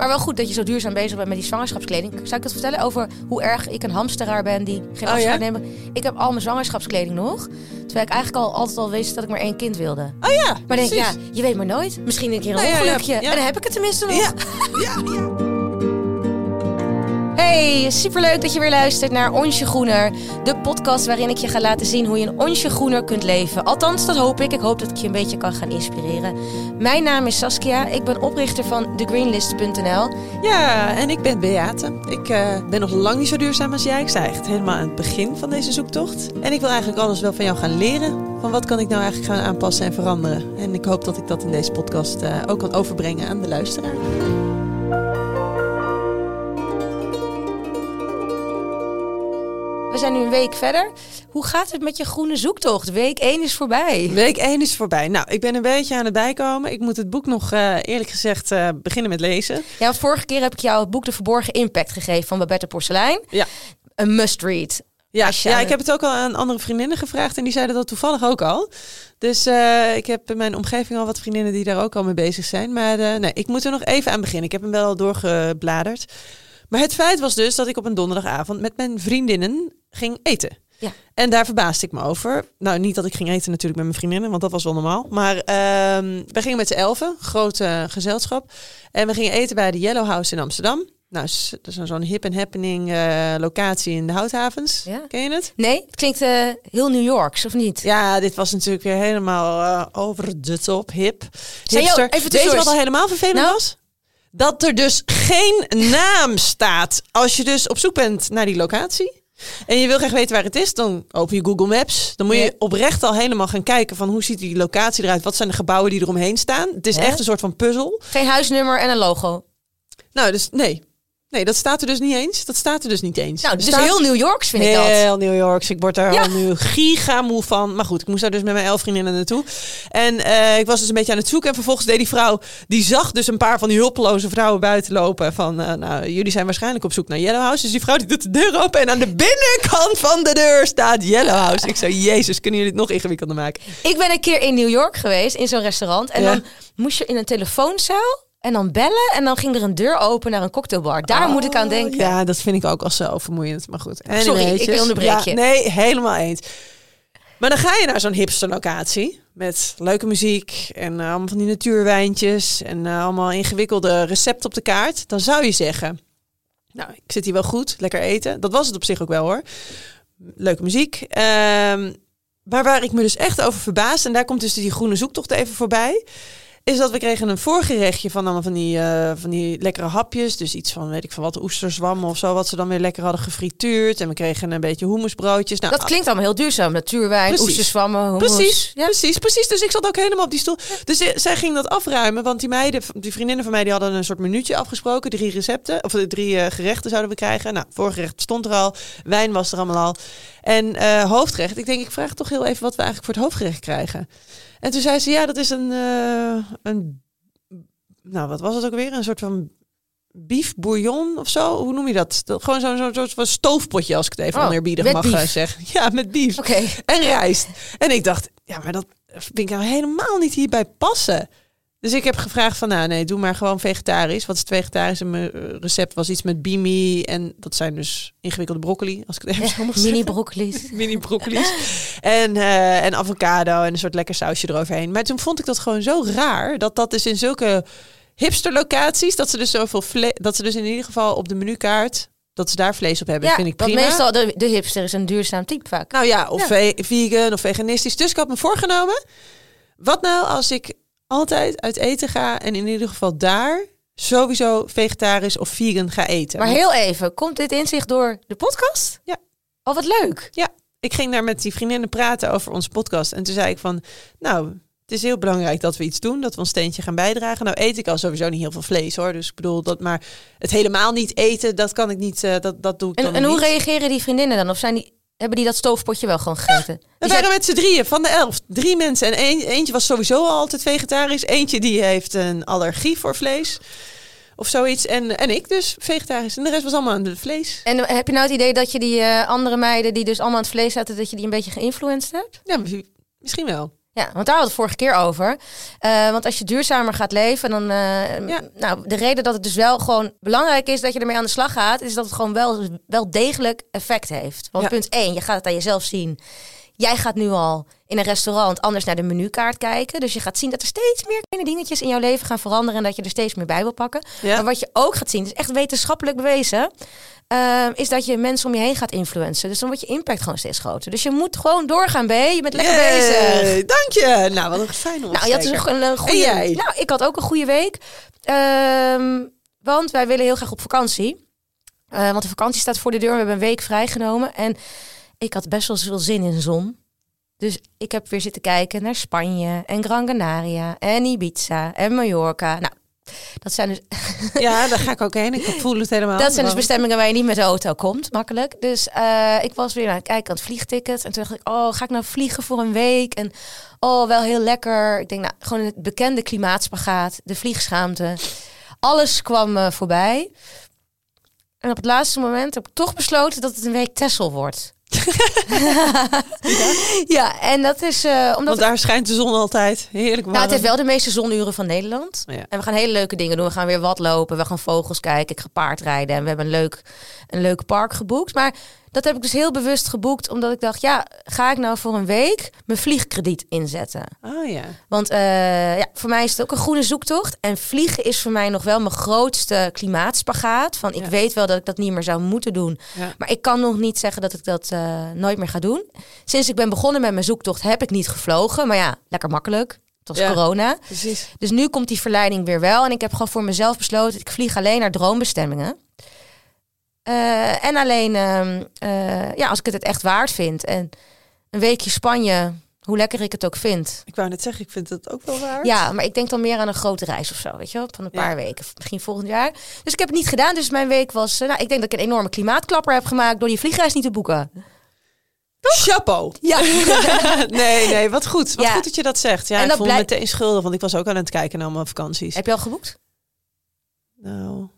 Maar wel goed dat je zo duurzaam bezig bent met die zwangerschapskleding. Zou ik het vertellen over hoe erg ik een hamsteraar ben die geen Oh, afscheid ja? nemen? Ik heb al mijn zwangerschapskleding nog. Terwijl ik eigenlijk al altijd al wist dat ik maar één kind wilde. Oh ja, Maar denk ik, ja, je weet maar nooit. Misschien een keer een Nou ja, ongelukje. ja. En dan heb ik het tenminste nog. Ja, ja, ja. Hey, superleuk dat je weer luistert naar Onsje Groener. De podcast waarin ik je ga laten zien hoe je een onsje groener kunt leven. Althans, dat hoop ik. Ik hoop dat ik je een beetje kan gaan inspireren. Mijn naam is Saskia. Ik ben oprichter van thegreenlist.nl. Ja, en ik ben Beate. Ik eh, ben nog lang niet zo duurzaam als jij. Ik sta echt helemaal aan het begin van deze zoektocht. En ik wil eigenlijk alles wel van jou gaan leren. Van wat kan ik nou eigenlijk gaan aanpassen en veranderen. En ik hoop dat ik dat in deze podcast eh, ook kan overbrengen aan de luisteraar. Zijn nu een week verder. Hoe gaat het met je groene zoektocht? Week 1 is voorbij. Week 1 is voorbij. Nou, ik ben een beetje aan het bijkomen. Ik moet het boek nog eh, eerlijk gezegd eh, beginnen met lezen. Ja, vorige keer heb ik jou het boek De Verborgen Impact gegeven van Babette Porcelein. Ja. Een must-read. Ja, ja, ik heb het ook al aan andere vriendinnen gevraagd en die zeiden dat toevallig ook al. Dus eh, ik heb in mijn omgeving al wat vriendinnen die daar ook al mee bezig zijn. Maar nee, ik moet er nog even aan beginnen. Ik heb hem wel al doorgebladerd. Maar het feit was dus dat ik op een donderdagavond met mijn vriendinnen ging eten. Ja. En daar verbaasde ik me over. Nou, niet dat ik ging eten natuurlijk met mijn vriendinnen, want dat was wel normaal. Maar ehm we gingen met z'n elfen, groot eh, gezelschap. En we gingen eten bij de Yellow House in Amsterdam. Nou, dat is zo'n hip en happening eh, locatie in de Houthavens. Ja. Ken je het? Nee, het klinkt eh, heel New Yorks, of niet? Ja, dit was natuurlijk weer helemaal eh, over de top, hip. Jou- hipster. even Weet je wat al helemaal vervelend Nou? was? Dat er dus geen naam staat. Als je dus op zoek bent naar die locatie. En je wil graag weten waar het is, dan open je Google Maps. Dan moet je oprecht al helemaal gaan kijken van hoe ziet die locatie eruit. Wat zijn de gebouwen die eromheen staan. Het is Hè? echt een soort van puzzel. Geen huisnummer en een logo. Nou, dus nee. Nee, dat staat er dus niet eens. Dat staat er dus niet eens. Nou, dus staat- heel New Yorks vind ik dat. Heel New York. Ik word daar Ja. al nu gigamoe van. Maar goed, ik moest daar dus met mijn elf vriendinnen naartoe. En eh, ik was dus een beetje aan het zoeken. En vervolgens deed die vrouw, die zag dus een paar van die hulpeloze vrouwen buiten lopen. Van, eh, nou, jullie zijn waarschijnlijk op zoek naar Yellow House. Dus die vrouw die doet de deur open. En aan de binnenkant van de deur staat Yellow House. Ik zei, jezus, kunnen jullie het nog ingewikkelder maken? Ik ben een keer in New York geweest, in zo'n restaurant. En Ja. dan moest je in een telefoonzaal en dan bellen. En dan ging er een deur open naar een cocktailbar. Daar moet ik aan Oh, denken. Ja, dat vind ik ook al zo vermoeiend. Maar goed. Sorry, ik onderbreek je. Ja, nee, helemaal eens. Maar dan ga je naar zo'n hipster locatie met leuke muziek en eh, allemaal van die natuurwijntjes en eh, allemaal ingewikkelde recepten op de kaart. Dan zou je zeggen, nou, ik zit hier wel goed, lekker eten. Dat was het op zich ook wel hoor. Leuke muziek. Ehm, maar waar ik me dus echt over verbaasde, en daar komt dus die groene zoektocht even voorbij, is dat we kregen een voorgerechtje van allemaal van die, eh, van die lekkere hapjes. Dus iets van, weet ik van wat, oesterzwam of zo, wat ze dan weer lekker hadden gefrituurd. En we kregen een beetje hummusbroodjes. Nou, Dat klinkt allemaal heel duurzaam. Natuurwijn, oesterzwammen, hummus. Precies, Ja. precies, precies. Dus ik zat ook helemaal op die stoel. Dus eh, zij ging dat afruimen, want die meiden, die vriendinnen van mij, die hadden een soort minuutje afgesproken. Drie recepten, of eh, drie gerechten zouden we krijgen. Nou, voorgerecht stond er al, wijn was er allemaal al. En eh, hoofdgerecht, ik denk, ik vraag toch heel even wat we eigenlijk voor het hoofdgerecht krijgen. En toen zei ze, ja, dat is een, eh, een nou, wat was het ook weer? Een soort van beef bouillon of zo? Hoe noem je dat? Dat- Gewoon zo'n zo'n soort van stoofpotje, als ik het even Oh, oneerbiedig met mag beef. eh, zeggen. Ja, met Oké. en rijst. En ik dacht, ja, maar dat vind ik nou helemaal niet hierbij passen. Dus ik heb gevraagd van, nou nee, doe maar gewoon vegetarisch. Wat is het vegetarische eh, recept? Was iets met bimi en dat zijn dus ingewikkelde broccoli, als ik het even zo mag Mini broccoli's. Mini broccoli's. en, eh, en avocado en een soort lekker sausje eroverheen. Maar toen vond ik dat gewoon zo raar, dat dat dus in zulke hipster locaties, dat ze dus zoveel vlees, dat ze dus in ieder geval op de menukaart, dat ze daar vlees op hebben, Ja, vind ik prima. meestal de, de hipster is een duurzaam type vaak. Nou ja, of Ja. vegan of veganistisch. Dus ik had me voorgenomen. Wat nou als ik altijd uit eten ga en in ieder geval daar sowieso vegetarisch of vegan ga eten? Maar heel even, komt dit inzicht door de podcast? Ja. Oh, wat leuk. Ik ging daar met die vriendinnen praten over onze podcast. En toen zei ik van, nou, het is heel belangrijk dat we iets doen. Dat we ons steentje gaan bijdragen. Nou eet ik al sowieso niet heel veel vlees hoor. Dus ik bedoel, dat maar het helemaal niet eten, dat kan ik niet, eh, dat, dat doe ik En, dan en hoe reageren die vriendinnen dan? Of zijn die, hebben die dat stoofpotje wel gewoon gegeten? We waren met z'n drieën van de elf. Drie mensen. En een, eentje was sowieso al altijd vegetarisch. Eentje die heeft een allergie voor vlees. Of zoiets. En, en ik dus vegetarisch. En de rest was allemaal aan het vlees. En heb je nou het idee dat je die eh, andere meiden die dus allemaal aan het vlees zaten, dat je die een beetje geïnfluenced hebt? Ja, misschien wel. Ja, want daar hadden we het vorige keer over. Eh, want als je duurzamer gaat leven, dan. eh, Ja. Nou, de reden dat het dus wel gewoon belangrijk is dat je ermee aan de slag gaat, is dat het gewoon wel, wel degelijk effect heeft. Want Ja. punt 1, je gaat het aan jezelf zien. Jij gaat nu al in een restaurant anders naar de menukaart kijken. Dus je gaat zien dat er steeds meer kleine dingetjes in jouw leven gaan veranderen en dat je er steeds meer bij wil pakken. Ja. Maar wat je ook gaat zien, is echt wetenschappelijk bewezen, eh, is dat je mensen om je heen gaat influencen. Dus dan wordt je impact gewoon steeds groter. Dus je moet gewoon doorgaan, B. Je bent lekker Yay, bezig. Dank je. Nou, wat een fijne Nou, je had dus een, een goede. Jij? Nou, ik had ook een goede week. Ehm, want wij willen heel graag op vakantie. Eh, want de vakantie staat voor de deur. We hebben een week vrijgenomen. En ik had best wel veel zin in zon. Dus ik heb weer zitten kijken naar Spanje en Gran Canaria en Ibiza en Mallorca. Nou, dat zijn dus Ja, daar ga ik ook heen. Ik voel het helemaal. dat zijn dus bestemmingen waar je niet met de auto komt, makkelijk. Dus eh, ik was weer aan het kijken aan het vliegticket. En toen dacht ik, oh, ga ik nou vliegen voor een week? En oh, wel heel lekker. Ik denk, nou, gewoon het bekende klimaatspagaat, de vliegschaamte. Alles kwam eh, voorbij. En op het laatste moment heb ik toch besloten dat het een week Tessel wordt. ja. en dat is eh, omdat... Want daar schijnt de zon altijd. Heerlijk warm. Nou, het heeft wel de meeste zonuren van Nederland. Ja. En we gaan hele leuke dingen doen. We gaan weer wat lopen. We gaan vogels kijken. Ik ga paardrijden. En we hebben een leuk, een leuk park geboekt. Maar dat heb ik dus heel bewust geboekt. Omdat ik dacht, ja, ga ik nou voor een week mijn vliegkrediet inzetten? Oh ja. Want eh, ja, voor mij is het ook een groene zoektocht. En vliegen is voor mij nog wel mijn grootste klimaatspagaat. Van ik Ja. weet wel dat ik dat niet meer zou moeten doen. Ja. Maar ik kan nog niet zeggen dat ik dat eh, nooit meer ga doen. Sinds ik ben begonnen met mijn zoektocht heb ik niet gevlogen. Maar ja, lekker makkelijk. Het was Ja. corona. Precies. Dus nu komt die verleiding weer wel. En ik heb gewoon voor mezelf besloten, ik vlieg alleen naar droombestemmingen. Eh, en alleen ehm, eh, ja, als ik het het echt waard vind. En een weekje Spanje, hoe lekker ik het ook vind. Ik wou net zeggen, ik vind het ook wel waar. Ja, maar ik denk dan meer aan een grote reis of zo, weet je wel, van een Ja. paar weken, misschien volgend jaar. Dus ik heb het niet gedaan, dus mijn week was, eh, nou, ik denk dat ik een enorme klimaatklapper heb gemaakt door die vliegreis niet te boeken. Chapeau. Ja, nee, nee, wat goed. Wat Ja. goed dat je dat zegt. Ja, En ik voel me meteen schuldig, want ik was ook aan het kijken naar mijn vakanties. heb je al geboekt? Nou,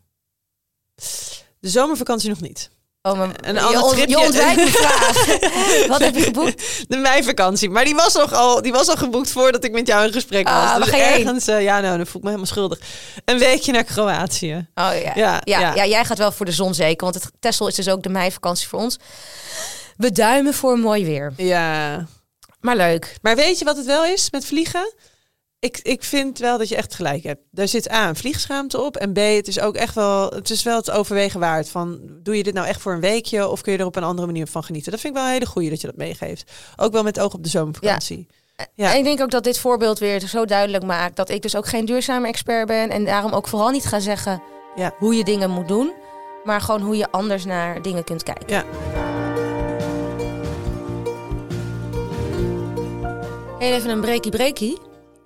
de zomervakantie nog niet. Oh, maar Een je, ander on- tripje. je ontwijkt mijn vraag. Wat heb je geboekt? De meivakantie. Maar die was, nog al, die was al geboekt voordat ik met jou in gesprek was. Ah, waar dus je ergens, eh, ja, nou, dan voel ik me helemaal schuldig. Een weekje naar Kroatië. Oh ja. Ja, Ja, ja. ja. jij gaat wel voor de zon zeker, want het Texel is dus ook de meivakantie voor ons. We duimen voor mooi weer. Ja. Maar leuk. Maar weet je wat het wel is met vliegen? Ik, ik vind wel dat je echt gelijk hebt. Daar zit A, een vliegschaamte op. En B, het is ook echt wel, het is wel het overwegen waard. Van, doe je dit nou echt voor een weekje of kun je er op een andere manier van genieten? Dat vind ik wel een hele goeie dat je dat meegeeft. Ook wel met oog op de zomervakantie. Ja. En ik denk ook dat dit voorbeeld weer zo duidelijk maakt dat ik dus ook geen duurzame expert ben. En daarom ook vooral niet ga zeggen Ja. hoe je dingen moet doen. Maar gewoon hoe je anders naar dingen kunt kijken. Ja. Heel even een breakie breakie.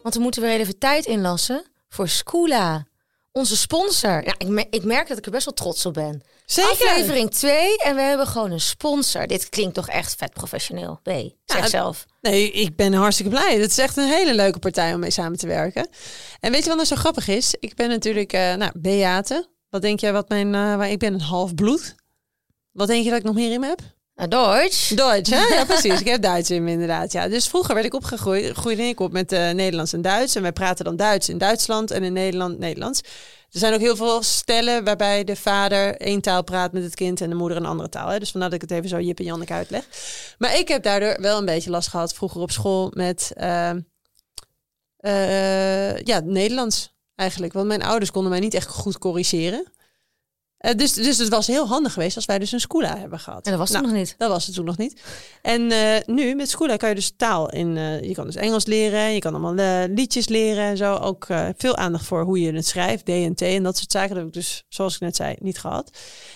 Want we moeten weer even tijd inlassen voor Scoola. Onze sponsor. Ja, ik, ik merk dat ik er best wel trots op ben. Zeker. Aflevering 2 en we hebben gewoon een sponsor. Dit klinkt toch echt vet professioneel. B, zeg zelf. Nee, ik ben hartstikke blij. Het is echt een hele leuke partij om mee samen te werken. En weet je wat nou zo grappig is? Ik ben natuurlijk, eh nou, Beate. Wat denk jij wat mijn, eh, waar, ik ben een half bloed. Wat denk je dat ik nog meer in me heb? Nou, Deutsch. Duits, hè? Ja, precies. Ik heb Duits in me inderdaad. Ja. Dus vroeger werd ik opgegroeid, groeide ik op met eh, Nederlands en Duits. En wij praten dan Duits in Duitsland en in Nederland Nederlands. Er zijn ook heel veel stellen waarbij de vader één taal praat met het kind en de moeder een andere taal. Hè? Dus vandaar dat ik het even zo Jip en Janneke uitleg. Maar ik heb daardoor wel een beetje last gehad vroeger op school met eh, ja, Nederlands eigenlijk. Want mijn ouders konden mij niet echt goed corrigeren. Eh, dus, dus het was heel handig geweest als wij dus een schoola hebben gehad. En dat was het Nou, nog niet. dat was het toen nog niet. En eh, nu met Schoola kan je dus taal in. eh, je kan dus Engels leren. Je kan allemaal liedjes leren en zo. Ook veel aandacht voor hoe je het schrijft. D en dat soort zaken. Dat heb ik dus, zoals ik net zei, niet gehad.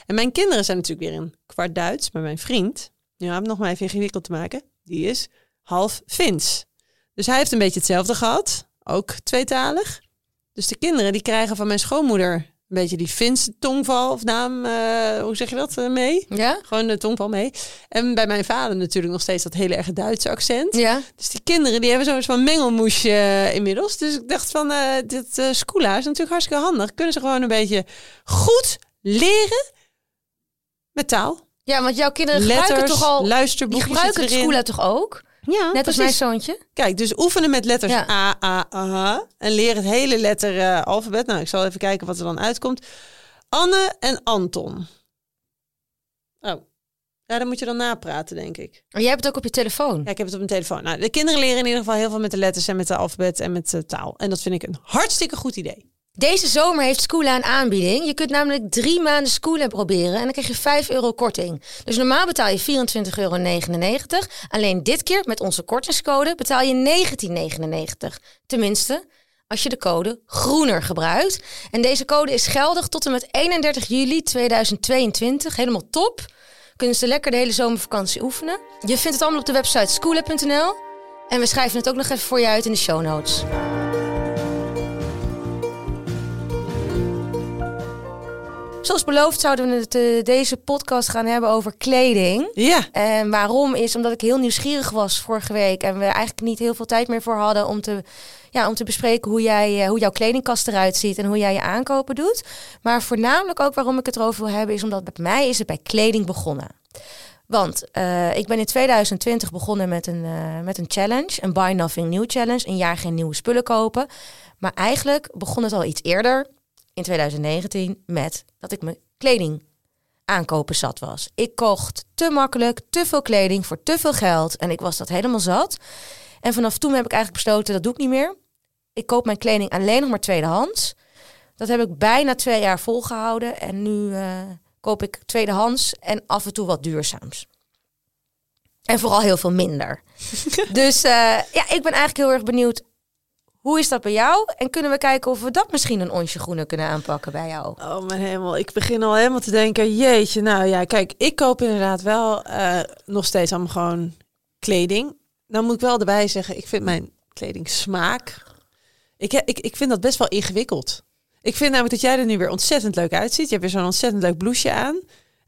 En mijn kinderen zijn natuurlijk weer een kwart Duits. Maar mijn vriend, ja, om het nog maar even ingewikkeld te maken. Die is half Fins. Dus hij heeft een beetje hetzelfde gehad. Ook tweetalig. Dus de kinderen die krijgen van mijn schoonmoeder een beetje die Finse tongval of naam, eh, hoe zeg je dat, eh, mee? Ja? Gewoon de tongval mee. En bij mijn vader natuurlijk nog steeds dat hele erg Duitse accent. Ja. Dus die kinderen die hebben zo'n soort van mengelmoesje eh, inmiddels. Dus ik dacht van, dit Scoola is natuurlijk hartstikke handig. Kunnen ze gewoon een beetje goed leren met taal. Ja, want jouw kinderen gebruiken toch al... Die luisterboekjes gebruiken het zitten erin. schoola toch ook? Ja, Net als precies. mijn zoontje. Kijk, dus oefenen met letters Ja. A, A, A. En leren het hele letter eh, alfabet. Nou, ik zal even kijken wat er dan uitkomt. Anne en Anton. Oh. Ja, dan moet je dan napraten, denk ik. Maar jij hebt het ook op je telefoon. Ja, ik heb het op mijn telefoon. Nou, de kinderen leren in ieder geval heel veel met de letters en met de alfabet en met de taal. En dat vind ik een hartstikke goed idee. Deze zomer heeft Scoola een aanbieding. Je kunt namelijk drie maanden Scoola proberen en dan krijg je 5 euro korting. Dus normaal betaal je 24,99 euro. Alleen dit keer met onze kortingscode betaal je 19,99. Tenminste, als je de code GROENER gebruikt. En deze code is geldig tot en met 31 juli 2022. Helemaal top. Kunnen ze lekker de hele zomervakantie oefenen. Je vindt het allemaal op de website schoola.nl. En we schrijven het ook nog even voor je uit in de show notes. Zoals beloofd zouden we het, eh, deze podcast gaan hebben over kleding. Ja. En waarom is omdat ik heel nieuwsgierig was vorige week. En we eigenlijk niet heel veel tijd meer voor hadden om te, ja, om te bespreken hoe, jij, eh, hoe jouw kledingkast eruit ziet en hoe jij je aankopen doet. Maar voornamelijk ook waarom ik het erover wil hebben, is omdat bij mij is het bij kleding begonnen. Want eh, ik ben in 2020 begonnen met een, met een challenge, een Buy Nothing New Challenge. Een jaar geen nieuwe spullen kopen. Maar eigenlijk begon het al iets eerder, in 2019, met dat ik mijn kleding aankopen zat was. Ik kocht te makkelijk, te veel kleding voor te veel geld. En ik was dat helemaal zat. En vanaf toen heb ik eigenlijk besloten, dat doe ik niet meer. Ik koop mijn kleding alleen nog maar tweedehands. Dat heb ik bijna twee jaar volgehouden. En nu eh, koop ik tweedehands en af en toe wat duurzaams. En vooral heel veel minder. dus eh, ja, ik ben eigenlijk heel erg benieuwd. Hoe is dat bij jou? En kunnen we kijken of we dat misschien een onsje groener kunnen aanpakken bij jou? Oh mijn hemel, ik begin al helemaal te denken, jeetje, nou ja, kijk, ik koop inderdaad wel eh, nog steeds allemaal gewoon kleding. Dan moet ik wel erbij zeggen, ik vind mijn kleding smaak, ik, ik, ik vind dat best wel ingewikkeld. Ik vind namelijk dat jij er nu weer ontzettend leuk uitziet. Je hebt weer zo'n ontzettend leuk blouseje aan.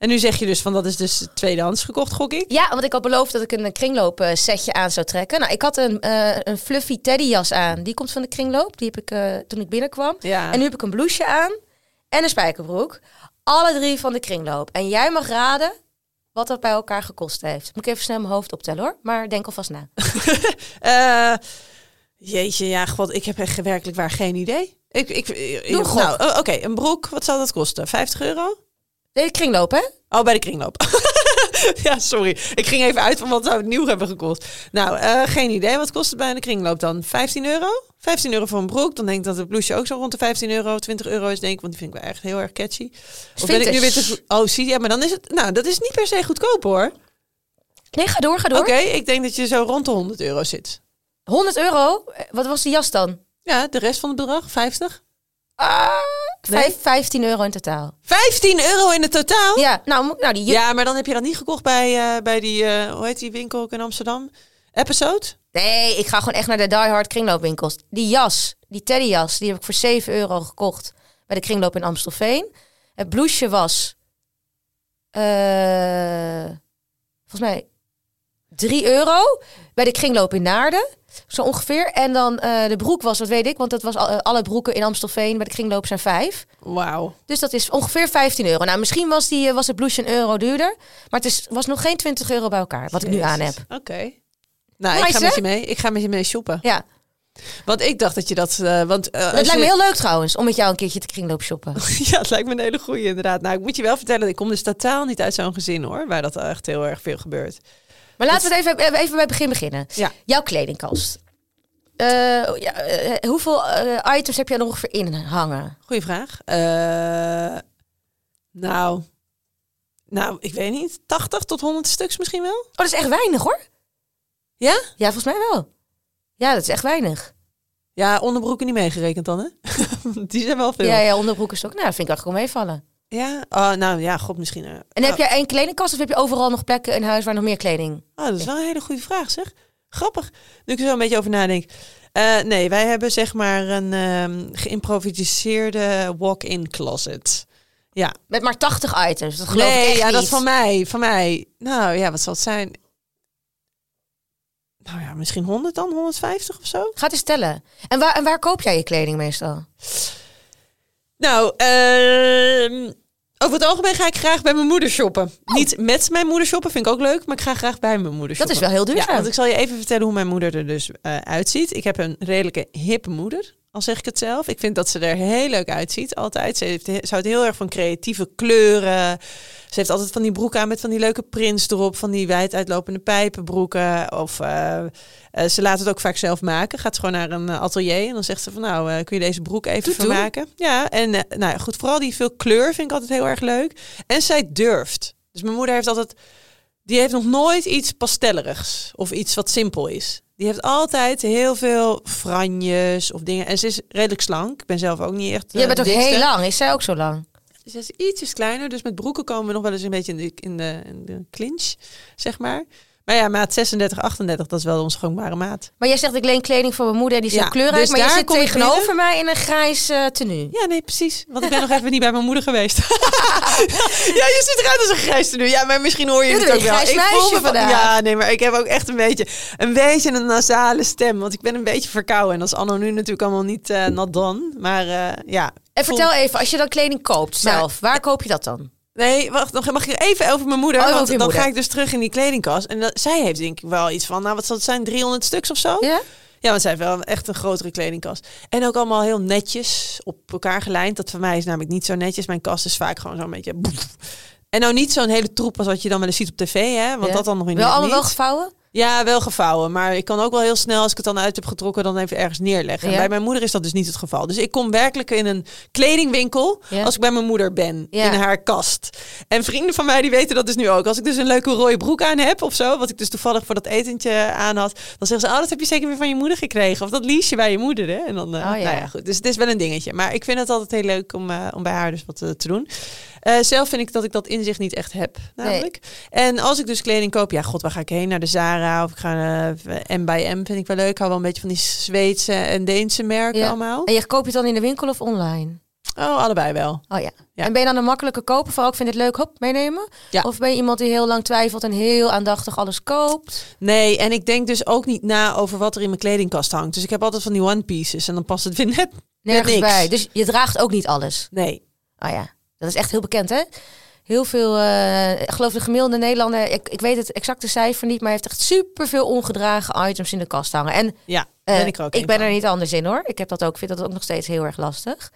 En nu zeg je dus van dat is dus tweedehands gekocht, gok ik. Ja, want ik had beloofd dat ik een kringloop eh, setje aan zou trekken. Nou, ik had een, eh, een fluffy teddyjas aan. Die komt van de kringloop. Die heb ik eh, toen ik binnenkwam. Ja. En nu heb ik een blouseje aan en een spijkerbroek. Alle drie van de kringloop. En jij mag raden wat dat bij elkaar gekost heeft. Moet ik even snel mijn hoofd optellen hoor. Maar denk alvast na. Jeetje, ja, god, ik heb echt werkelijk waar geen idee. Ik, ik, nou, oh, oké, een broek, wat zal dat kosten? 50 euro? Nee, de kringloop hè? Oh, bij de kringloop. ja, sorry. Ik ging even uit van wat zou het nieuw hebben gekost. Nou, eh, geen idee. Wat kost het bij de kringloop dan? 15 euro? 15 euro voor een broek. Dan denk ik dat het blouseje ook zo rond de 15 euro, 20 euro is, denk ik. Want die vind ik wel echt heel erg catchy. Of ben ik nu weer te... Oh, zie je? Ja, maar dan is het... Nou, dat is niet per se goedkoop hoor. Nee, ga door, ga door. Oké, ik denk dat je zo rond de 100 euro zit. 100 euro? Wat was de jas dan? Ja, de rest van het bedrag, 50. Ah, Nee? vijf- 15 euro in totaal. 15 euro in het totaal? Ja, nou, nou die Ja, maar dan heb je dat niet gekocht bij, eh, bij die, eh, hoe heet die winkel ook in Amsterdam? Episode? Nee, ik ga gewoon echt naar de Die Hard kringloopwinkels. Die jas, die teddyjas, die heb ik voor 7 euro gekocht bij de kringloop in Amstelveen. Het blouseje was, eh, volgens mij 3 euro bij de kringloop in Naarden. Zo ongeveer. En dan eh, de broek was, wat weet ik, want dat was al- eh, alle broeken in Amstelveen bij de kringloop zijn 5. Wauw. Dus dat is ongeveer 15 euro. Nou, misschien was, die, eh, was het blouseje een euro duurder. Maar het is, was nog geen 20 euro bij elkaar, wat ik nu aan heb. Oké. Nou, Nice, ik ga hè? met je mee. Ik ga met je mee shoppen. Ja, Want ik dacht dat je dat... want, het lijkt me heel leuk trouwens, om met jou een keertje te kringloop shoppen. Ja, het lijkt me een hele goeie inderdaad. Nou, ik moet je wel vertellen, ik kom dus totaal niet uit zo'n gezin hoor, waar dat echt heel erg veel gebeurt. Maar laten we het even, even bij het begin beginnen. Ja. Jouw kledingkast. Eh, ja, eh, hoeveel eh, items heb je er nog ongeveer in hangen? Goeie vraag. Nou, nou, ik weet niet, 80 tot 100 stuks misschien wel? Oh, dat is echt weinig hoor. Ja? Ja, volgens mij wel. Ja, dat is echt weinig. Ja, onderbroeken niet meegerekend dan, hè? Die zijn wel veel. Ja, Ja, ja, onderbroeken is ook. Nou, dat vind ik eigenlijk wel meevallen. Oh, nou ja, god misschien. eh, En heb je één kledingkast of heb je overal nog plekken in huis waar nog meer kleding? Oh, dat is wel een hele goede vraag, zeg. Grappig. Nu ik er zo een beetje over nadenk. Eh, nee, wij hebben zeg maar een ehm, geïmproviseerde walk-in closet. Ja. Met maar 80 items. Dat geloof ik nee, echt ja, niet. dat van mij. Van mij. Nou ja, wat zal het zijn? Nou ja, misschien 100 dan, 150 of zo. Ga eens tellen. En waar, en waar koop jij je kleding meestal? Nou, ehm, Over het algemeen ga ik graag bij mijn moeder shoppen. Niet met mijn moeder shoppen, vind ik ook leuk, maar ik ga graag bij mijn moeder Dat shoppen. is wel heel duurzaam. Ja, want ik zal je even vertellen hoe mijn moeder er dus eh, uitziet. Ik heb een redelijke hippe moeder, al zeg ik het zelf. Ik vind dat ze er heel leuk uitziet, altijd. Ze, heeft, ze houdt heel erg van creatieve kleuren. Ze heeft altijd van die broeken aan met van die leuke prints erop. Van die wijd uitlopende pijpenbroeken. Of eh, eh, ze laat het ook vaak zelf maken. Gaat ze gewoon naar een eh, atelier en dan zegt ze van nou, kun je deze broek even doe. vermaken? Ja, en nou goed, vooral die veel kleur vind ik altijd heel erg leuk. En zij durft. Dus mijn moeder heeft altijd, die heeft nog nooit iets pastellerigs of iets wat simpel is. Die heeft altijd heel veel franjes of dingen. En ze is redelijk slank. Ik ben zelf ook niet echt. Jij eh, bent ook dikste. heel lang. Is zij ook zo lang? Ze is ietsjes kleiner, dus met broeken komen we nog wel eens een beetje in de, in de, in de clinch, zeg maar. Maar ja, maat 36, 38, dat is wel onze gangbare maat. Maar jij zegt ik leen kleding voor mijn moeder. Die is Ja, kleurrijk. dus maar je daar zit ik tegenover mij in een grijs eh, tenue. Ja, nee, precies. Want ik ben nog even niet bij mijn moeder geweest. ja, je ziet eruit als een grijs tenue. Ja, maar misschien hoor je Ja, het ook wel. meisje voel me van- vandaag. Ja, nee, maar ik heb ook echt een beetje, een beetje een nasale stem. Want ik ben een beetje verkouden. En dat is anno nu natuurlijk allemaal niet eh nat dan. Maar eh, ja. En voel- vertel even, als je dan kleding koopt Maar- zelf, waar koop je dat dan? Nee, wacht, nog mag ik even over mijn moeder. Oh, want je dan moeder. ga ik dus terug in die kledingkast. En dat, zij heeft denk ik wel iets van, nou wat zal het zijn, 300 stuks of zo? Ja? Ja, want zij heeft wel echt een grotere kledingkast. En ook allemaal heel netjes op elkaar gelijnd. Dat voor mij is namelijk niet zo netjes. Mijn kast is vaak gewoon zo'n beetje... boef. En nou niet zo'n hele troep als wat je dan wel eens ziet op tv, hè? Want Ja. dat dan nog in Wel allemaal wel gevouwen? Ja, wel gevouwen. Maar ik kan ook wel heel snel, als ik het dan uit heb getrokken, dan even ergens neerleggen. En bij mijn moeder is dat dus niet het geval. Dus ik kom werkelijk in een kledingwinkel Ja. als ik bij mijn moeder ben. Ja. In haar kast. En vrienden van mij die weten dat dus nu ook. Als ik dus een leuke rode broek aan heb of zo, wat ik dus toevallig voor dat etentje aan had, dan zeggen ze, oh, dat heb je zeker weer van je moeder gekregen. Of dat lies je bij je moeder, hè? En dan, eh, Oh, ja. nou ja, goed. Dus het is wel een dingetje. Maar ik vind het altijd heel leuk om, eh, om bij haar dus wat eh, te doen. Eh, zelf vind ik dat ik dat inzicht niet echt heb, namelijk. En als ik dus kleding koop, ja, god, waar ga ik heen? Naar de Zara of ik ga eh, M by M, vind ik wel leuk. Ik hou wel een beetje van die Zweedse en Deense merken Ja. allemaal. En je koop je het dan in de winkel of online? Oh, allebei wel. Oh ja. Ja. En ben je dan een makkelijke koper van, ook vind het leuk, hop, meenemen? Ja. Of ben je iemand die heel lang twijfelt en heel aandachtig alles koopt? Nee, en ik denk dus ook niet na over wat er in mijn kledingkast hangt. Dus ik heb altijd van die one pieces en dan past het weer net. Nergens niks. bij. Dus je draagt ook niet alles. Nee. Oh ja, dat is echt heel bekend, hè? Heel veel, eh, ik geloof de gemiddelde Nederlander, ik, ik weet het exacte cijfer niet, maar heeft echt superveel ongedragen items in de kast hangen. En Ja, eh, ben ik ook ik ben van. er niet anders in hoor. Ik heb dat ook, vind dat ook nog steeds heel erg lastig.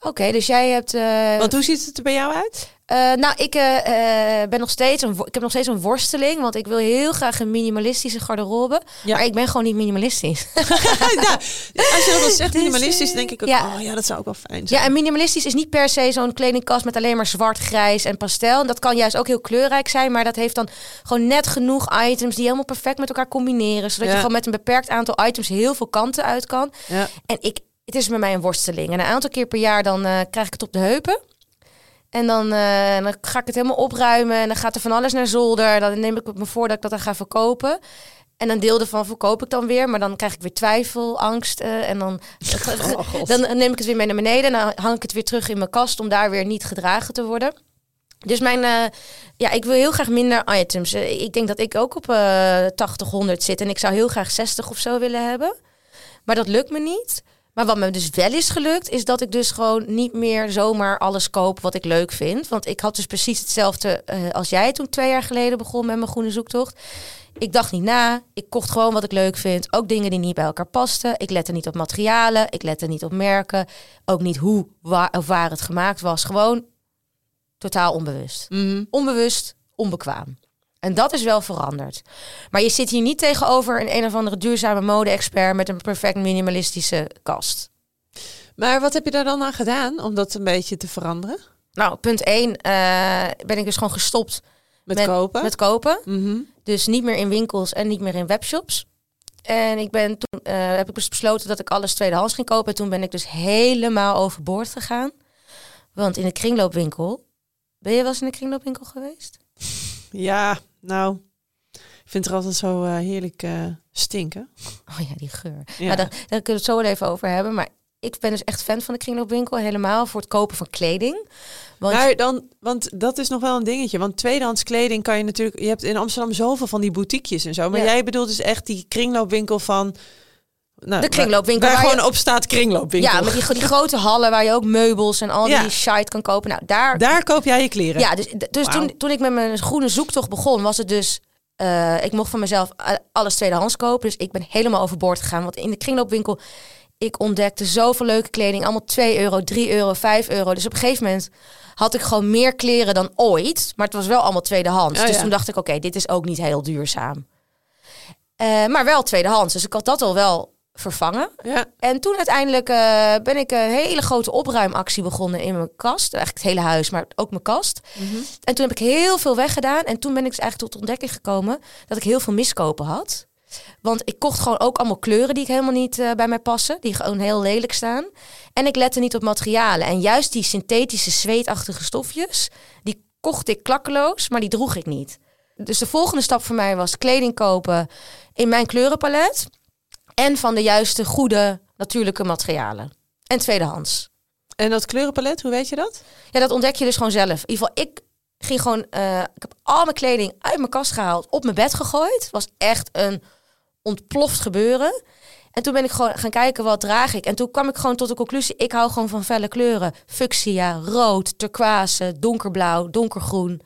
Oké, dus jij hebt. eh, Want hoe ziet het er bij jou uit? Eh, nou, ik eh, eh, ben nog steeds een, ik heb nog steeds een worsteling, want ik wil heel graag een minimalistische garderobe, Ja. maar ik ben gewoon niet minimalistisch. ja, als je dat zegt minimalistisch, denk ik ook, ja. oh ja, dat zou ook wel fijn zijn. Ja, en minimalistisch is niet per se zo'n kledingkast met alleen maar zwart, grijs en pastel. En dat kan juist ook heel kleurrijk zijn, maar dat heeft dan gewoon net genoeg items die helemaal perfect met elkaar combineren. Zodat Ja. je gewoon met een beperkt aantal items heel veel kanten uit kan. Ja. En ik, het is bij mij een worsteling. En een aantal keer per jaar dan krijg ik het op de heupen. En dan, eh, dan ga ik het helemaal opruimen. En dan gaat er van alles naar zolder. Dan neem ik me voor dat ik dat dan ga verkopen. En een deel ervan verkoop ik dan weer. Maar dan krijg ik weer twijfel, angst. eh, en dan, Oh, dan neem ik het weer mee naar beneden. En dan hang ik het weer terug in mijn kast om daar weer niet gedragen te worden. Dus mijn, eh, ja, ik wil heel graag minder items. Ik denk dat ik ook op eh 80, 100 zit. En ik zou heel graag 60 of zo willen hebben. Maar dat lukt me niet. Maar wat me dus wel is gelukt, is dat ik dus gewoon niet meer zomaar alles koop wat ik leuk vind. Want ik had dus precies hetzelfde eh, als jij toen twee jaar geleden begon met mijn groene zoektocht. Ik dacht niet na. Ik kocht gewoon wat ik leuk vind. Ook dingen die niet bij elkaar pasten. Ik lette niet op materialen. Ik lette niet op merken. Ook niet hoe waar, of waar het gemaakt was. Gewoon totaal onbewust. Mhm. Onbewust, onbekwaam. En dat is wel veranderd. Maar je zit hier niet tegenover een een of andere duurzame mode-expert met een perfect minimalistische kast. Maar wat heb je daar dan aan gedaan om dat een beetje te veranderen? Nou, punt 1 ben ik dus gewoon gestopt Met, Met- kopen? met kopen. Mhm. Dus niet meer in winkels en niet meer in webshops. En ik ben toen eh, heb ik dus besloten dat ik alles tweedehands ging kopen. En toen ben ik dus helemaal overboord gegaan. Want in de kringloopwinkel. Ben je wel eens in de kringloopwinkel geweest? Ja, nou, ik vind het er altijd zo eh, heerlijk eh, stinken. Oh ja, die geur. Ja. Nou, daar, daar kunnen we het zo wel even over hebben. Maar ik ben dus echt fan van de kringloopwinkel. Helemaal voor het kopen van kleding. Want Maar dan, want dat is nog wel een dingetje. Want tweedehands kleding kan je natuurlijk. Je hebt in Amsterdam zoveel van die boutiquejes en zo. Maar Ja. jij bedoelt dus echt die kringloopwinkel van. Nou, De kringloopwinkel Waar, waar je- gewoon op staat kringloopwinkel. Ja, met die, die grote hallen waar je ook meubels en al Ja. die shite kan kopen. Nou, daar... Daar koop jij je kleren. Ja, dus, dus toen, toen ik met mijn groene zoektocht begon, was het dus... eh, ik mocht van mezelf alles tweedehands kopen. Dus ik ben helemaal overboord gegaan. Want in de kringloopwinkel, ik ontdekte zoveel leuke kleding. Allemaal 2 euro, 3 euro, 5 euro. Dus op een gegeven moment had ik gewoon meer kleren dan ooit. Maar het was wel allemaal tweedehands. Oh, dus ja. toen dacht ik, oké, dit is ook niet heel duurzaam. Eh, maar wel tweedehands. Dus ik had dat al wel vervangen. Ja. En toen uiteindelijk eh, ben ik een hele grote opruimactie begonnen in mijn kast. Eigenlijk het hele huis, maar ook mijn kast. En toen heb ik heel veel weggedaan. En toen ben ik dus eigenlijk tot ontdekking gekomen dat ik heel veel miskopen had. Want ik kocht gewoon ook allemaal kleuren die ik helemaal niet eh, bij mij passen. Die gewoon heel lelijk staan. En ik lette niet op materialen. En juist die synthetische zweetachtige stofjes, die kocht ik klakkeloos, maar die droeg ik niet. Dus de volgende stap voor mij was kleding kopen in mijn kleurenpalet. En van de juiste, goede, natuurlijke materialen. En tweedehands. En dat kleurenpalet, hoe weet je dat? Ja, dat ontdek je dus gewoon zelf. In ieder geval, ik ging gewoon... eh, ik heb al mijn kleding uit mijn kast gehaald, op mijn bed gegooid. Het was echt een ontploft gebeuren. En toen ben ik gewoon gaan kijken, wat draag ik? En toen kwam ik gewoon tot de conclusie, ik hou gewoon van felle kleuren. Fuchsia, rood, turquoise, donkerblauw, donkergroen.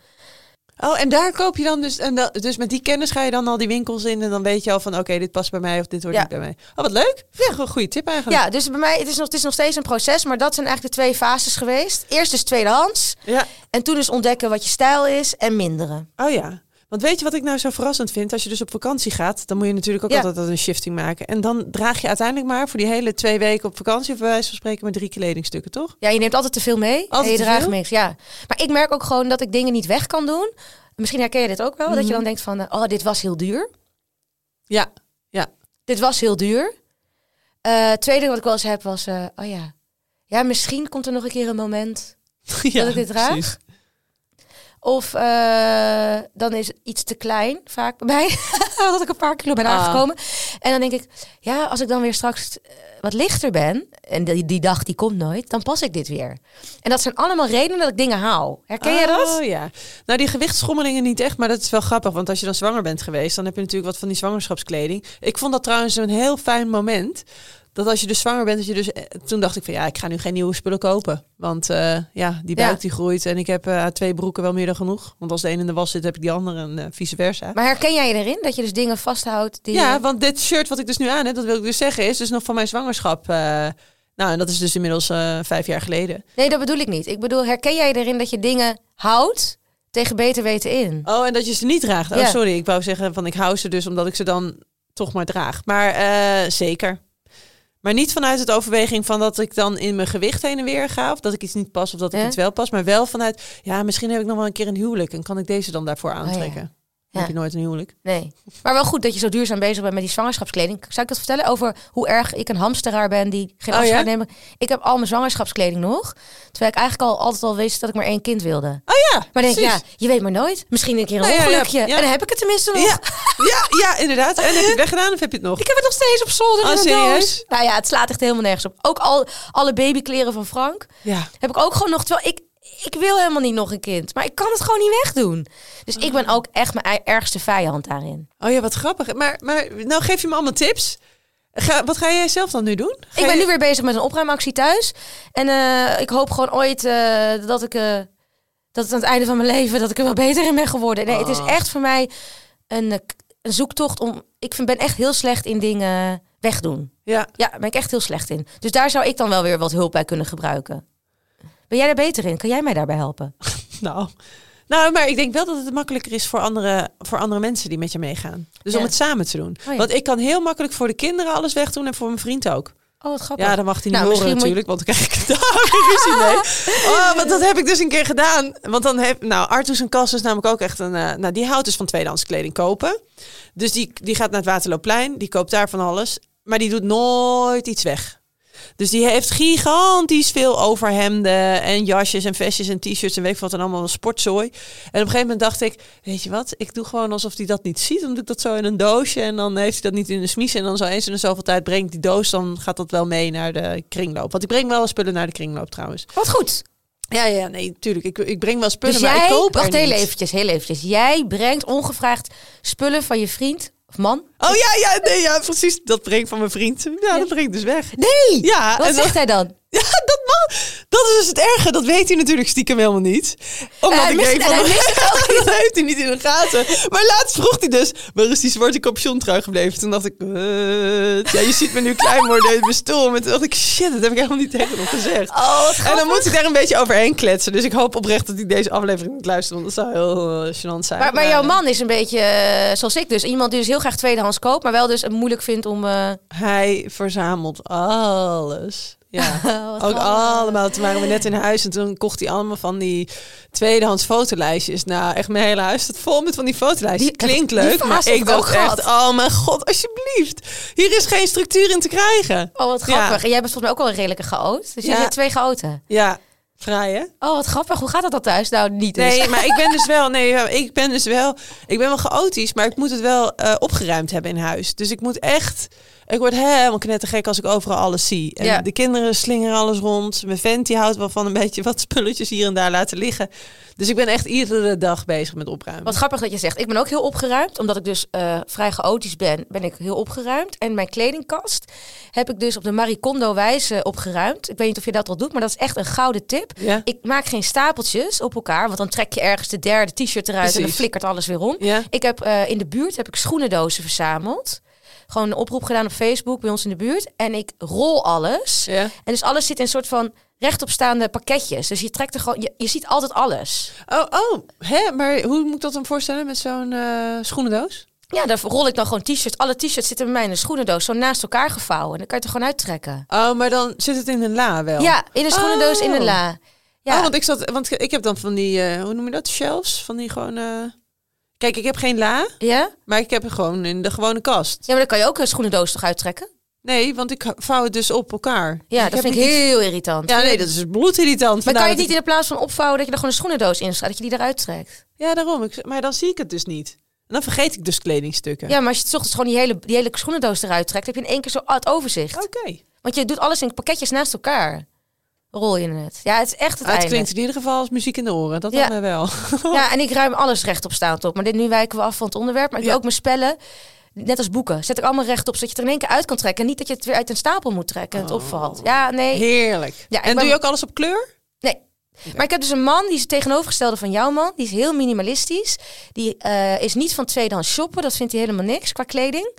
Oh, en daar koop je dan dus... En da- dus met die kennis ga je dan al die winkels in... en dan weet je al van, oké, dit past bij mij of dit hoort Ja. niet bij mij. Oh, wat leuk. Ja, een goede tip eigenlijk. Ja, dus bij mij, het is, nog, het is nog steeds een proces, maar dat zijn eigenlijk de twee fases geweest. Eerst dus tweedehands. Ja. En toen dus ontdekken wat je stijl is en minderen. Oh ja. Want weet je wat ik nou zo verrassend vind? Als je dus op vakantie gaat, dan moet je natuurlijk ook Ja. altijd een shifting maken. En dan draag je uiteindelijk maar voor die hele twee weken op vakantie... of bij wijze van spreken met drie kledingstukken, toch? Ja, je neemt altijd te veel mee. Altijd en je draagt niks. Ja. Maar ik merk ook gewoon dat ik dingen niet weg kan doen. Misschien herken je dit ook wel. Dat Mhm. je dan denkt van, eh, oh, dit was heel duur. Ja. Ja. Dit was heel duur. Eh tweede wat ik wel eens heb was, eh, oh ja. Ja, misschien komt er nog een keer een moment ja dat ik dit draag. precies. Of eh, dan is het iets te klein, vaak bij mij. dat ik een paar kilo ben Ah. aangekomen. En dan denk ik, ja, als ik dan weer straks eh, wat lichter ben... en die, die dag die komt nooit, dan pas ik dit weer. En dat zijn allemaal redenen dat ik dingen haal. Herken jij dat? Oh ja. Nou, die gewichtsschommelingen niet echt, maar dat is wel grappig. Want als je dan zwanger bent geweest, dan heb je natuurlijk wat van die zwangerschapskleding. Ik vond dat trouwens een heel fijn moment. Dat als je dus zwanger bent, dat je dus... eh, Toen dacht ik van ja, ik ga nu geen nieuwe spullen kopen. Want eh, ja, die buik Ja. die groeit. En ik heb eh, twee broeken wel meer dan genoeg. Want als de een in de was zit, heb ik die andere en vice versa. Maar herken jij je erin? Dat je dus dingen vasthoudt die... Ja, want dit shirt wat ik dus nu aan heb, dat wil ik dus zeggen, is dus nog van mijn zwangerschap. nou, en dat is dus inmiddels vijf jaar geleden. Nee, dat bedoel ik niet. Ik bedoel, herken jij erin dat je dingen houdt tegen beter weten in? Oh, en dat je ze niet draagt. Oh, Ja. sorry. Ik wou zeggen van ik hou ze dus omdat ik ze dan toch maar draag. Maar zeker. Maar niet vanuit het overweging van dat ik dan in mijn gewicht heen en weer ga. Of dat ik iets niet pas of dat ik Ja. iets wel pas. Maar wel vanuit, ja, misschien heb ik nog wel een keer een huwelijk. En kan ik deze dan daarvoor aantrekken. ja. Heb je nooit een huwelijk? Nee. Maar wel goed dat je zo duurzaam bezig bent met die zwangerschapskleding. Zou ik dat vertellen over hoe erg ik een hamsteraar ben die geen Oh, afscheid nemen? Ik heb al mijn zwangerschapskleding nog. Terwijl ik eigenlijk al altijd al wist dat ik maar één kind wilde. Oh ja, Maar denk ik, ja, je weet maar nooit. Misschien een keer een Nou ongelukje. En dan heb ik het tenminste nog. Ja, ja, ja, inderdaad. En heb je het weggedaan of heb je het nog? Ik heb het nog steeds op zolder Oh, serieus? doos. Nou ja, het slaat echt helemaal nergens op. Ook al alle babykleren van Frank Ja. heb ik ook gewoon nog. Terwijl ik, ik wil helemaal niet nog een kind. Maar ik kan het gewoon niet wegdoen. Dus ik ben ook echt mijn ergste vijand daarin. Oh ja, wat grappig. Maar, maar nou geef je me allemaal tips. Ga, wat ga jij zelf dan nu doen? Ga Ik ben je- nu weer bezig met een opruimactie thuis. En eh, ik hoop gewoon ooit eh, dat ik... eh, dat het aan het einde van mijn leven... dat ik er wel beter in ben geworden. Nee, het is Oh. echt voor mij een, een zoektocht om... Ik vind, ben echt heel slecht in dingen wegdoen. Ja. Ja, daar ben ik echt heel slecht in. Dus daar zou ik dan wel weer wat hulp bij kunnen gebruiken. Ben jij daar beter in? Kan jij mij daarbij helpen? Nou. nou, maar ik denk wel dat het makkelijker is voor andere, voor andere mensen die met je meegaan. Dus Ja. om het samen te doen. Oh ja. Want ik kan heel makkelijk voor de kinderen alles wegdoen en voor mijn vriend ook. Oh, wat grappig. Ja, dan mag hij niet Nou, horen moet natuurlijk, want dan krijg ik daar mee. Oh, want dat heb ik dus een keer gedaan. Want dan heb, nou, Artus en Kas is namelijk ook echt een, eh, nou, die houdt dus van tweedehands kleding kopen. Dus die, die gaat naar het Waterloopplein, die koopt daar van alles. Maar die doet nooit iets weg. Dus die heeft gigantisch veel overhemden en jasjes en vestjes en t-shirts en weet ik wat en allemaal sportzooi. En op een gegeven moment dacht ik, weet je wat, ik doe gewoon alsof hij dat niet ziet. Dan doe ik dat zo in een doosje en dan heeft hij dat niet in de smies. En dan zo eens in de zoveel tijd brengt die doos, dan gaat dat wel mee naar de kringloop. Want ik breng wel spullen naar de kringloop trouwens. Wat goed. Ja, ja, nee, tuurlijk. Ik, ik breng wel spullen, Dus maar jij, ik koop wacht heel eventjes, heel eventjes. Jij brengt ongevraagd spullen van je vriend Of man? Oh ja, ja, nee, ja, precies. Dat brengt van mijn vriend. Ja, dat brengt dus weg. Nee! Ja, Wat en zegt hij dan? Ja, dat, mag. Dat is dus het erge. Dat weet hij natuurlijk stiekem helemaal niet. Omdat hij ik mist- van, hij dat heeft hij niet in de gaten. Maar laatst vroeg hij dus, waar is die zwarte capuchon trui gebleven? Toen dacht ik, "Wat? ja, je ziet me nu klein worden in mijn stoel. Maar toen dacht ik, shit, dat heb ik helemaal niet tegen hem gezegd. Oh, En dan moet hij daar een beetje overheen kletsen. Dus ik hoop oprecht dat hij deze aflevering moet luisteren. Want dat zou heel eh, gênant zijn. Maar, maar jouw man is een beetje eh, zoals ik dus. Iemand die dus heel graag tweedehands koopt, maar wel dus het moeilijk vindt om... eh, Hij verzamelt alles. Ja, ook allemaal. Toen waren we net in huis en toen kocht hij allemaal van die tweedehands fotolijstjes. Nou, echt mijn hele huis staat vol met van die fotolijstjes. Die- Klinkt leuk, maar ik dacht gehad. echt, oh mijn god, alsjeblieft. Hier is geen structuur in te krijgen. Oh, wat Ja. grappig. En jij bent volgens mij ook wel een redelijke chaot. Dus je Ja. hebt twee chaoten. Ja, vrij hè? Oh, wat grappig. Hoe gaat dat dan thuis? Nou, niet dus. Nee, maar ik ben dus wel, nee, ik ben dus wel, ik ben wel chaotisch, maar ik moet het wel eh, opgeruimd hebben in huis. Dus ik moet echt, ik word helemaal knettergek als ik overal alles zie. En Ja. de kinderen slingeren alles rond. Mijn vent die houdt wel van een beetje wat spulletjes hier en daar laten liggen. Dus ik ben echt iedere dag bezig met opruimen. Wat grappig dat je zegt. Ik ben ook heel opgeruimd. Omdat ik dus eh, vrij chaotisch ben, ben ik heel opgeruimd. En mijn kledingkast heb ik dus op de Marie Kondo wijze opgeruimd. Ik weet niet of je dat al doet, maar dat is echt een gouden tip. Ja? Ik maak geen stapeltjes op elkaar, want dan trek je ergens de derde t-shirt eruit en dan flikkert alles weer om. Ja? Ik heb eh, in de buurt heb ik schoenendozen verzameld. Gewoon een oproep gedaan op Facebook bij ons in de buurt. En ik rol alles. Ja? En dus alles zit in een soort van rechtopstaande pakketjes. Dus je trekt er gewoon, je, je ziet altijd alles. Oh, oh, hè? Maar hoe moet ik dat dan voorstellen met zo'n eh, schoenendoos? Ja, daar rol ik dan gewoon t-shirts. Alle t-shirts zitten bij mij in een schoenendoos, zo naast elkaar gevouwen. En dan kan je het er gewoon uittrekken. Oh, maar dan zit het in een la wel. Ja, in een schoenendoos in een Oh. la. Ja, Oh, want ik zat, want ik heb dan van die, eh, hoe noem je dat, shelves? Van die gewoon. eh, Kijk, ik heb geen la, ja? maar ik heb het gewoon in de gewone kast. ja, maar dan kan je ook een schoenendoos toch uittrekken? Nee, want ik vouw het dus op elkaar. Dus Ja, ik dat vind ik heel irritant. Ja, nee, dat is bloedirritant. Maar kan je het dat niet in de plaats van opvouwen dat je er gewoon een schoenendoos in staat, dat je die eruit trekt? Ja, daarom. Ik, maar dan zie ik het dus niet. En dan vergeet ik dus kledingstukken. Ja, maar als je het ochtends gewoon die hele, die hele schoenendoos eruit trekt, heb je in één keer zo het overzicht. Oké. Want je doet alles in pakketjes naast elkaar. Rol je het. Ja, het is echt het Ah, het einde. klinkt in ieder geval als muziek in de oren. Dat Ja. dan mij wel. Ja, en ik ruim alles rechtop staand op. Maar dit, nu wijken we af van het onderwerp. Maar ik Ja. ook mijn spellen, net als boeken, zet ik allemaal rechtop, zodat je het er in één keer uit kan trekken. En niet dat je het weer uit een stapel moet trekken en het opvalt. Ja, nee. Heerlijk. Ja, en ben- doe je ook alles op kleur? Nee. Maar ik heb dus een man, die is het tegenovergestelde van jouw man. Die is heel minimalistisch. Die eh, is niet van tweedehands shoppen. Dat vindt hij helemaal niks qua kleding.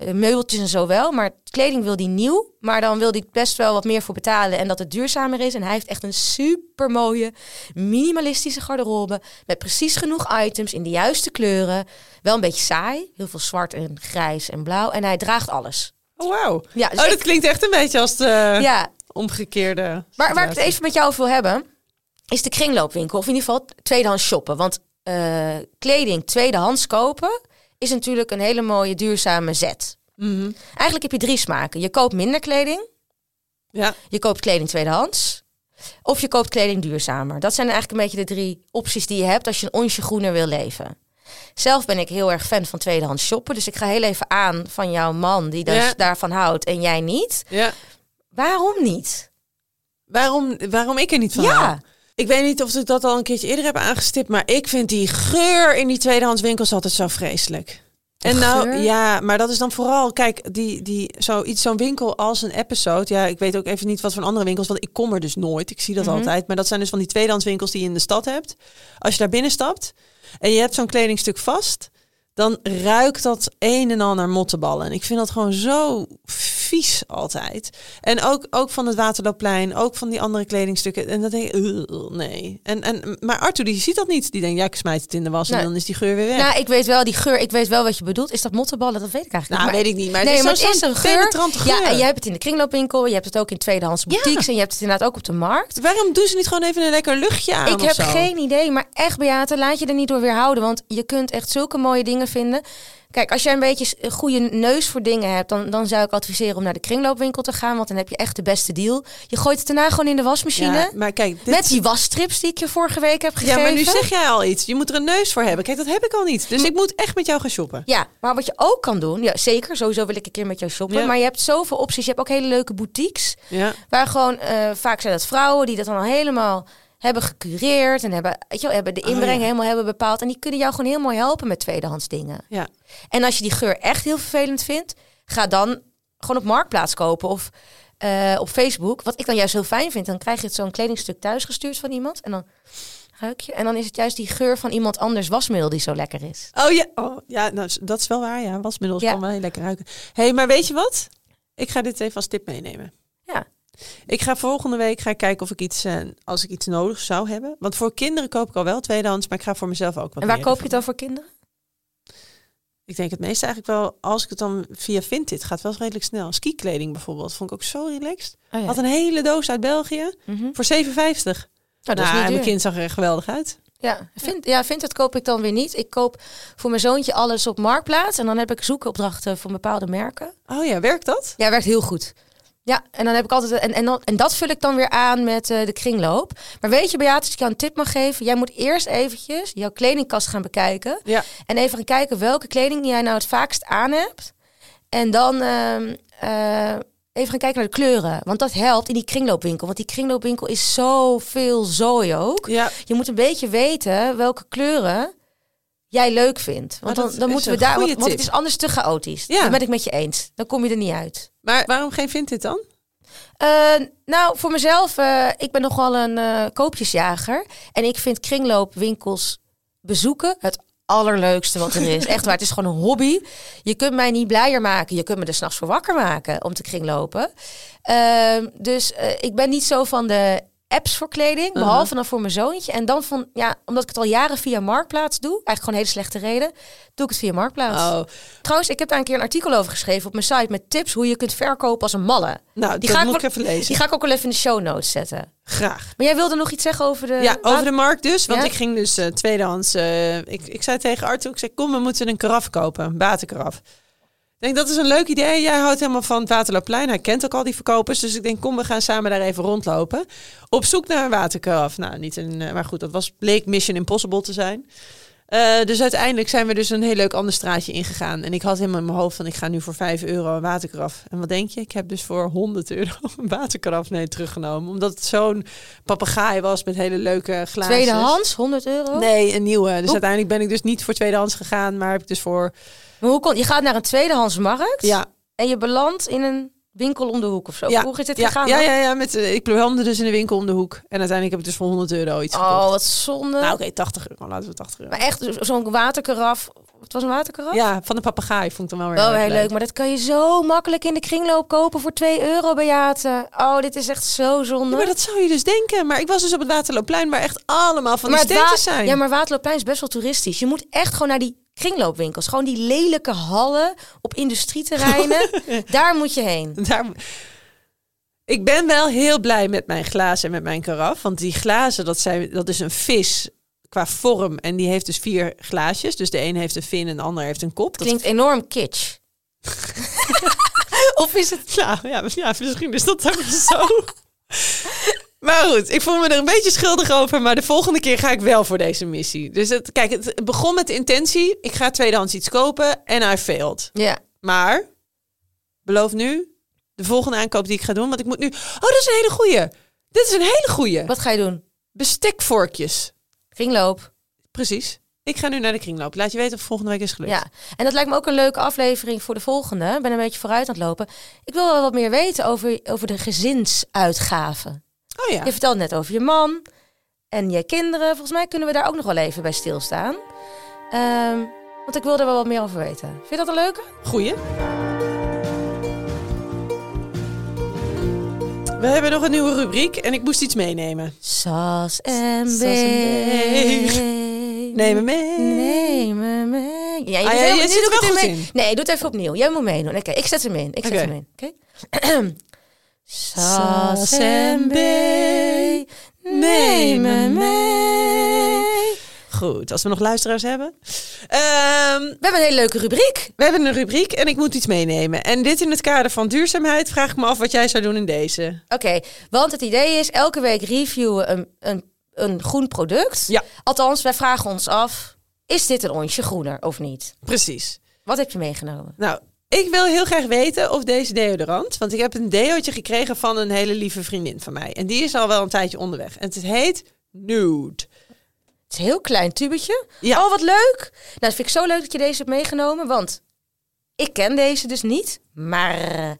Eh, meubeltjes en zo wel. Maar kleding wil hij nieuw. Maar dan wil hij best wel wat meer voor betalen. En dat het duurzamer is. En hij heeft echt een super mooie minimalistische garderobe. Met precies genoeg items in de juiste kleuren. Wel een beetje saai. Heel veel zwart en grijs en blauw. En hij draagt alles. Oh, wauw. Ja, dus oh, ik- dat klinkt echt een beetje als de ja, omgekeerde Maar waar ik het even met jou over wil hebben, is de kringloopwinkel. Of in ieder geval tweedehands shoppen. Want eh, kleding tweedehands kopen is natuurlijk een hele mooie duurzame zet. Mhm. Eigenlijk heb je drie smaken. Je koopt minder kleding, Ja. je koopt kleding tweedehands. Of je koopt kleding duurzamer. Dat zijn eigenlijk een beetje de drie opties die je hebt als je een onsje groener wil leven. Zelf ben ik heel erg fan van tweedehands shoppen. Dus ik ga heel even aan van jouw man die dus Ja. daarvan houdt en jij niet. ja. Waarom niet? Waarom, waarom ik er niet van Ja. hou? Ik weet niet of ik dat al een keertje eerder heb aangestipt, maar ik vind die geur in die tweedehands winkels altijd zo vreselijk. En nou, ja, maar dat is dan vooral, kijk, die, die, zoiets, zo'n winkel als een episode. Ja, ik weet ook even niet wat voor andere winkels, want ik kom er dus nooit. Ik zie dat Mhm. altijd. Maar dat zijn dus van die tweedehands winkels die je in de stad hebt. Als je daar binnen stapt en je hebt zo'n kledingstuk vast, dan ruikt dat een en al naar mottenballen. En ik vind dat gewoon zo vies altijd. En ook, ook van het Waterloopplein, ook van die andere kledingstukken. En dat denk "Ugh, nee. En, en, maar Arthur, die ziet dat niet. Die denkt, ja, ik smijt het in de was en dan is die geur weer weg. Nou, ik weet wel die geur. Ik weet wel wat je bedoelt. Is dat mottenballen? Dat weet ik eigenlijk Nou, niet. weet ik niet. Maar nee, het maar is het is een geur. Ja, en je hebt het in de kringloopwinkel. Je hebt het ook in tweedehands Ja. boutiques. En je hebt het inderdaad ook op de markt. Waarom doen ze niet gewoon even een lekker luchtje aan ik heb zo? geen idee. Maar echt, Beate, laat je er niet door weerhouden. Want je kunt echt zulke mooie dingen vinden. Kijk, als jij een beetje een goede neus voor dingen hebt... Dan, dan zou ik adviseren om naar de kringloopwinkel te gaan. Want dan heb je echt de beste deal. Je gooit het daarna gewoon in de wasmachine. Ja, maar kijk, dit... Met die wasstrips die ik je vorige week heb ja, gegeven. maar nu zeg jij al iets. Je moet er een neus voor hebben. Kijk, dat heb ik al niet. Dus ik moet echt met jou gaan shoppen. Ja, maar wat je ook kan doen, ja, zeker, sowieso wil ik een keer met jou shoppen. Ja. Maar je hebt zoveel opties. Je hebt ook hele leuke boutiques. Ja. Waar gewoon, eh, vaak zijn dat vrouwen die dat dan al helemaal hebben gecureerd en hebben, weet je wel, hebben de Oh, inbreng ja. helemaal hebben bepaald. En die kunnen jou gewoon heel mooi helpen met tweedehands dingen. Ja. En als je die geur echt heel vervelend vindt, ga dan gewoon op Marktplaats kopen of eh, op Facebook. Wat ik dan juist heel fijn vind, dan krijg je het zo'n kledingstuk thuisgestuurd van iemand. En dan ruik je. En dan is het juist die geur van iemand anders wasmiddel die zo lekker is. Oh ja, oh, ja nou, dat is wel waar. Ja, wasmiddels Ja. kan wel heel lekker ruiken. hey, maar weet je wat? Ik ga dit even als tip meenemen. Ja. Ik ga volgende week ga kijken of ik iets, eh, als ik iets nodig zou hebben. Want voor kinderen koop ik al wel tweedehands, maar ik ga voor mezelf ook wat En waar koop je het dan voor kinderen? Ik denk het meeste eigenlijk wel, als ik het dan via Vinted, gaat wel redelijk snel. Skikleding bijvoorbeeld, vond ik ook zo relaxed. Oh, ja. Had een hele doos uit België Mhm. voor 7,50. Nou, dat is nou, niet en mijn kind zag er geweldig uit. Ja, vind, ja, vind koop ik dan weer niet. Ik koop voor mijn zoontje alles op Marktplaats. En dan heb ik zoekopdrachten voor bepaalde merken. Oh ja, werkt dat? Ja, werkt heel goed. Ja, en dan heb ik altijd. En, en, dan- en dat vul ik dan weer aan met eh, de kringloop. Maar weet je, Beatrice, als ik jou een tip mag geven. Jij moet eerst eventjes jouw kledingkast gaan bekijken. Ja. En even gaan kijken welke kleding jij nou het vaakst aan hebt. En dan ehm, eh, even gaan kijken naar de kleuren. Want dat helpt in die kringloopwinkel. Want die kringloopwinkel is zoveel zooi ook. Ja, Je moet een beetje weten welke kleuren jij leuk vindt. Want dan, dan moeten we daar. Want, want het is anders te chaotisch. Ja. Dat ben ik met je eens. Dan kom je er niet uit. maar waarom geen Vinted dan? Eh, nou, voor mezelf, eh, ik ben nogal een eh, koopjesjager. En ik vind kringloopwinkels bezoeken het allerleukste wat er is. Echt waar, het is gewoon een hobby. Je kunt mij niet blijer maken. Je kunt me er s'nachts voor wakker maken om te kringlopen. Ehm, dus eh, ik ben niet zo van de apps voor kleding, behalve dan voor mijn zoontje. En dan van, ja, omdat ik het al jaren via Marktplaats doe, eigenlijk gewoon een hele slechte reden, doe ik het via Marktplaats. Oh, Trouwens, ik heb daar een keer een artikel over geschreven op mijn site met tips hoe je kunt verkopen als een malle. nou, Die dat ga ik wel- even lezen. Die ga ik ook wel even in de show notes zetten. Graag. Maar jij wilde nog iets zeggen over de... Ja, over de markt dus. Want Ja? ik ging dus eh, tweedehands. eh, ik, ik zei tegen Arthur, ik zei, kom, we moeten een karaf kopen. Een waterkaraf. Ik denk, dat is een leuk idee. Jij houdt helemaal van het Waterloopplein. Hij kent ook al die verkopers. Dus ik denk, kom, we gaan samen daar even rondlopen. Op zoek naar een waterkaraf. Nou, niet een... eh, maar goed, dat was, bleek Mission Impossible te zijn. Eh, dus uiteindelijk zijn we dus een heel leuk ander straatje ingegaan. En ik had helemaal in mijn hoofd van, ik ga nu voor 5 euro een waterkaraf. En wat denk je? Ik heb dus voor 100 euro een waterkaraf nee, teruggenomen. Omdat het zo'n papegaai was met hele leuke glazen. Tweedehands, 100 euro? Nee, een nieuwe. Dus uiteindelijk ben ik dus niet voor tweedehands gegaan, maar heb ik dus voor... Maar hoe kon... Je gaat naar een tweedehandsmarkt Ja, en je belandt in een winkel om de hoek of zo. Ja. Hoe is dit ja, gegaan? ja, ja, ja met, eh, ik belandde dus in de winkel om de hoek. En uiteindelijk heb ik dus voor 100 euro iets gekocht. Oh, wat zonde. Nou oké, 80 euro. Laten we 80 euro. Maar echt, zo- zo'n waterkaraf. Het was een waterkaraf? Ja, van de papegaai vond ik dan wel weer erg heel leuk, maar dat kan je zo makkelijk in de kringloop kopen voor 2 euro, Beate. Oh, dit is echt zo zonde. Ja, maar dat zou je dus denken. Maar ik was dus op het Waterloopplein waar echt allemaal van Maar die steentjes zijn. Ja, maar Waterloopplein is best wel toeristisch. Je moet echt gewoon naar die kringloopwinkels. Gewoon die lelijke hallen op industrieterreinen. Daar moet je heen. Daar... Ik ben wel heel blij met mijn glazen en met mijn karaf. Want die glazen, dat, zijn, dat is een vis qua vorm. En die heeft dus vier glaasjes. Dus de een heeft een vin en de ander heeft een kop. Dat Klinkt enorm kitsch. of is het... Nou ja, ja, misschien is dat ook zo. Maar goed, ik voel me er een beetje schuldig over. Maar de volgende keer ga ik wel voor deze missie. Dus het, kijk, het begon met de intentie. Ik ga tweedehands iets kopen en I failed. Ja. Maar, beloof nu, de volgende aankoop die ik ga doen. Want ik moet nu... Oh, dat is een hele goeie. Dit is een hele goeie. Wat ga je doen? Bestekvorkjes. Kringloop. Precies. Ik ga nu naar de kringloop. Laat je weten of volgende week is gelukt. Ja. En dat lijkt me ook een leuke aflevering voor de volgende. Ik ben een beetje vooruit aan het lopen. Ik wil wel wat meer weten over, over de gezinsuitgaven. Oh ja. Je vertelde net over je man en je kinderen. Volgens mij kunnen we daar ook nog wel even bij stilstaan. Ehm, want ik wil er wel wat meer over weten. Vind je dat een leuke? Goeie. We hebben nog een nieuwe rubriek en ik moest iets meenemen. Sas en B. Neem me mee. Neem me mee. Ja, je Ah, ja, je zit er wel goed mee. in. Nee, doe het even opnieuw. Jij moet meedoen. Oké, ik zet hem in. Ik zet Oké. hem in. Oké. Sas en B. Neem me mee. Goed, als we nog luisteraars hebben. Ehm, We hebben een hele leuke rubriek. we hebben een rubriek en ik moet iets meenemen. En dit in het kader van duurzaamheid vraag ik me af wat jij zou doen in deze. Oké, want het idee is elke week reviewen een, een, een groen product. Ja. Althans, wij vragen ons af, is dit een onsje groener of niet? Precies. Wat heb je meegenomen? Nou, ik wil heel graag weten of deze deodorant... Want ik heb een deootje gekregen van een hele lieve vriendin van mij. En die is al wel een tijdje onderweg. En het heet Nude. Het is een heel klein tubetje. Ja. Oh, wat leuk. Nou, dat vind ik zo leuk dat je deze hebt meegenomen. Want ik ken deze dus niet. Maar eh,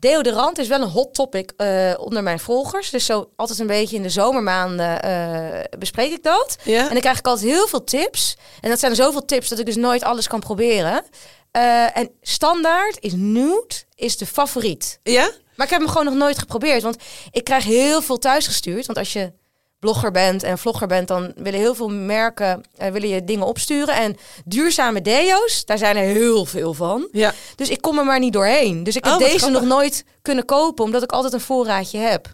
deodorant is wel een hot topic eh, onder mijn volgers. Dus zo altijd een beetje in de zomermaanden eh, bespreek ik dat. Ja. En dan krijg ik altijd heel veel tips. En dat zijn zoveel tips dat ik dus nooit alles kan proberen. Eh, en standaard is nude is de favoriet. Ja? Maar ik heb hem gewoon nog nooit geprobeerd. Want ik krijg heel veel thuisgestuurd. Want als je blogger bent en vlogger bent, dan willen heel veel merken eh, willen je dingen opsturen. En duurzame deo's, daar zijn er heel veel van. Ja. Dus ik kom er maar niet doorheen. Dus ik heb Oh, deze grappig. nog nooit kunnen kopen, omdat ik altijd een voorraadje heb.